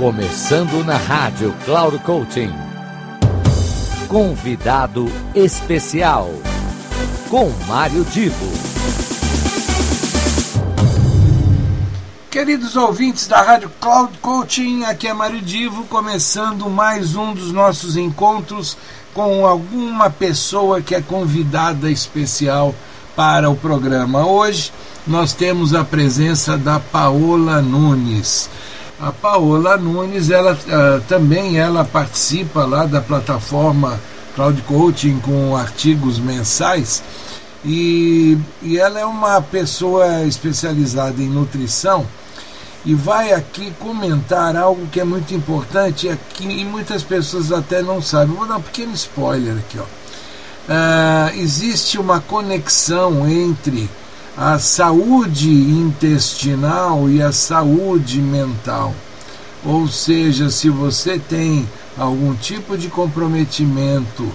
Começando na rádio Cloud Coaching. Convidado especial com Mário Divo. Queridos ouvintes da Rádio Cloud Coaching, aqui é Mário Divo, começando mais um dos nossos encontros com alguma pessoa que é convidada especial para o programa. Hoje nós temos a presença da Paola Nunes. A Paola Nunes, ela uh, também ela participa lá da plataforma Cloud Coaching com artigos mensais e, e ela é uma pessoa especializada em nutrição e vai aqui comentar algo que é muito importante aqui, e muitas pessoas até não sabem. Vou dar um pequeno spoiler aqui. Ó. Uh, existe uma conexão entre a saúde intestinal e a saúde mental. Ou seja, se você tem algum tipo de comprometimento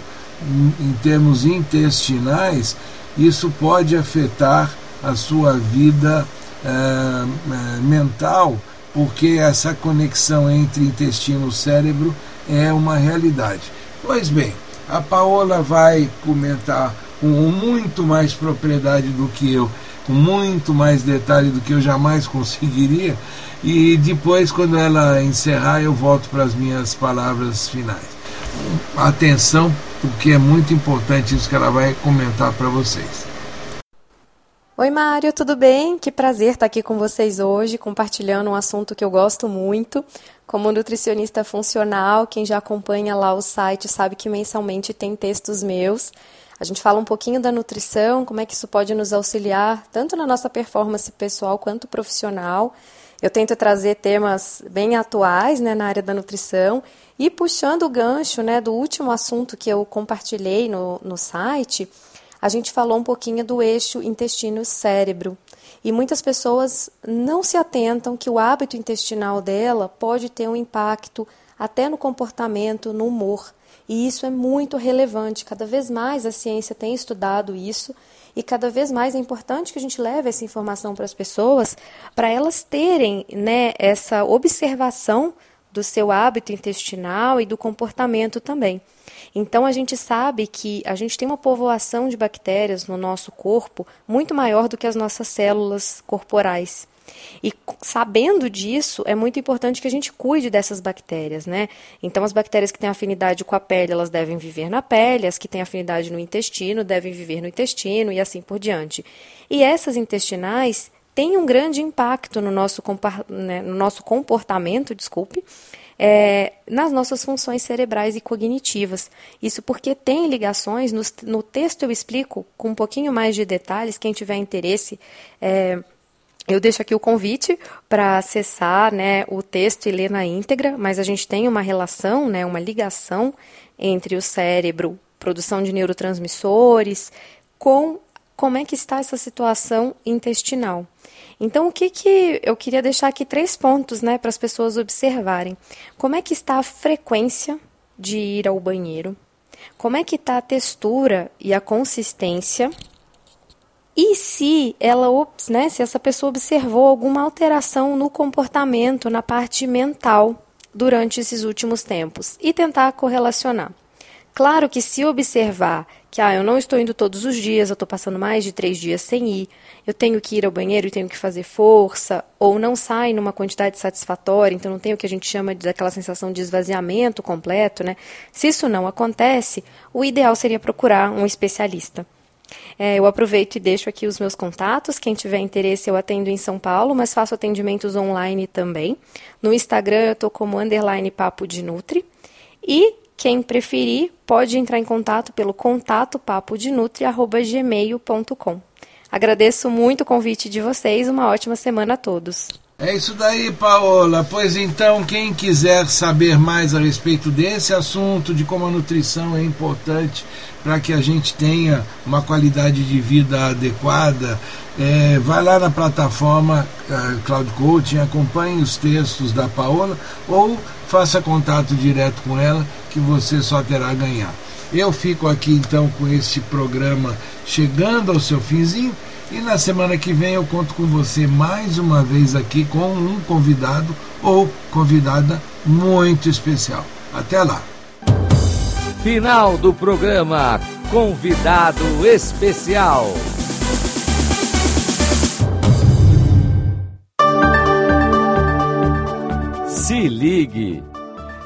em, termos intestinais, isso pode afetar a sua vida uh, uh, mental, porque essa conexão entre intestino e cérebro é uma realidade. Pois bem, a Paola vai comentar com muito mais propriedade do que eu com muito mais detalhe do que eu jamais conseguiria. E depois, quando ela encerrar, eu volto para as minhas palavras finais. Atenção, porque é muito importante isso que ela vai comentar para vocês. Oi, Mário, tudo bem? Que prazer estar aqui com vocês hoje, compartilhando um assunto que eu gosto muito. Como nutricionista funcional, quem já acompanha lá o site sabe que mensalmente tem textos meus a gente fala um pouquinho da nutrição, como é que isso pode nos auxiliar, tanto na nossa performance pessoal quanto profissional. Eu tento trazer temas bem atuais né, na área da nutrição e puxando o gancho né, do último assunto que eu compartilhei no, no site, a gente falou um pouquinho do eixo intestino-cérebro. E muitas pessoas não se atentam que o hábito intestinal dela pode ter um impacto até no comportamento, no humor. E isso é muito relevante. Cada vez mais a ciência tem estudado isso e cada vez mais é importante que a gente leve essa informação para as pessoas, para elas terem né, essa observação do seu hábito intestinal e do comportamento também. Então a gente sabe que a gente tem uma povoação de bactérias no nosso corpo muito maior do que as nossas células corporais. E sabendo disso, é muito importante que a gente cuide dessas bactérias, né? Então, as bactérias que têm afinidade com a pele, elas devem viver na pele, as que têm afinidade no intestino devem viver no intestino e assim por diante. E essas intestinais têm um grande impacto no nosso, né, no nosso comportamento, desculpe, é, nas nossas funções cerebrais e cognitivas. Isso porque tem ligações, no, no texto eu explico com um pouquinho mais de detalhes, quem tiver interesse. É, eu deixo aqui o convite para acessar né, o texto e ler na íntegra, mas a gente tem uma relação, né, uma ligação entre o cérebro, produção de neurotransmissores, com como é que está essa situação intestinal. Então, o que, que eu queria deixar aqui três pontos né, para as pessoas observarem. Como é que está a frequência de ir ao banheiro? Como é que está a textura e a consistência e se ela, né, se essa pessoa observou alguma alteração no comportamento, na parte mental durante esses últimos tempos e tentar correlacionar. Claro que se observar que ah, eu não estou indo todos os dias, eu estou passando mais de três dias sem ir, eu tenho que ir ao banheiro e tenho que fazer força, ou não sai numa quantidade satisfatória, então não tem o que a gente chama de daquela sensação de esvaziamento completo, né? Se isso não acontece, o ideal seria procurar um especialista. É, eu aproveito e deixo aqui os meus contatos. Quem tiver interesse, eu atendo em São Paulo, mas faço atendimentos online também. No Instagram eu estou como underline papo de Nutri. E quem preferir, pode entrar em contato pelo contato papo de gmail.com. Agradeço muito o convite de vocês. Uma ótima semana a todos. É isso daí, Paola. Pois então, quem quiser saber mais a respeito desse assunto, de como a nutrição é importante para que a gente tenha uma qualidade de vida adequada, é, vai lá na plataforma uh, Cloud Coaching, acompanhe os textos da Paola ou faça contato direto com ela, que você só terá a ganhar. Eu fico aqui então com este programa chegando ao seu finzinho E na semana que vem eu conto com você mais uma vez aqui com um convidado ou convidada muito especial. Até lá. Final do programa Convidado Especial. Se ligue!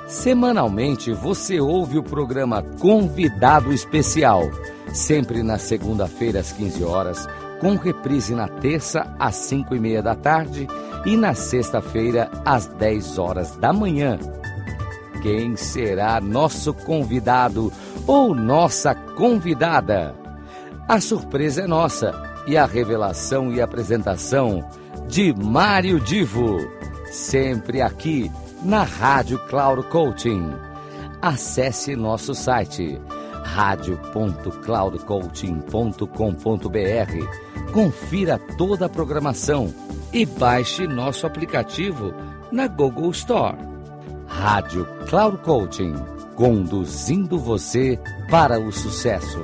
Semanalmente você ouve o programa Convidado Especial, sempre na segunda-feira às 15 horas, com reprise na terça às 5 e meia da tarde e na sexta-feira às 10 horas da manhã. Quem será nosso convidado ou nossa convidada? A surpresa é nossa e a revelação e apresentação de Mário Divo, sempre aqui na Rádio Cloud Coaching. Acesse nosso site radio.cloudcoaching.com.br. Confira toda a programação e baixe nosso aplicativo na Google Store. Rádio Cloud Coaching, conduzindo você para o sucesso.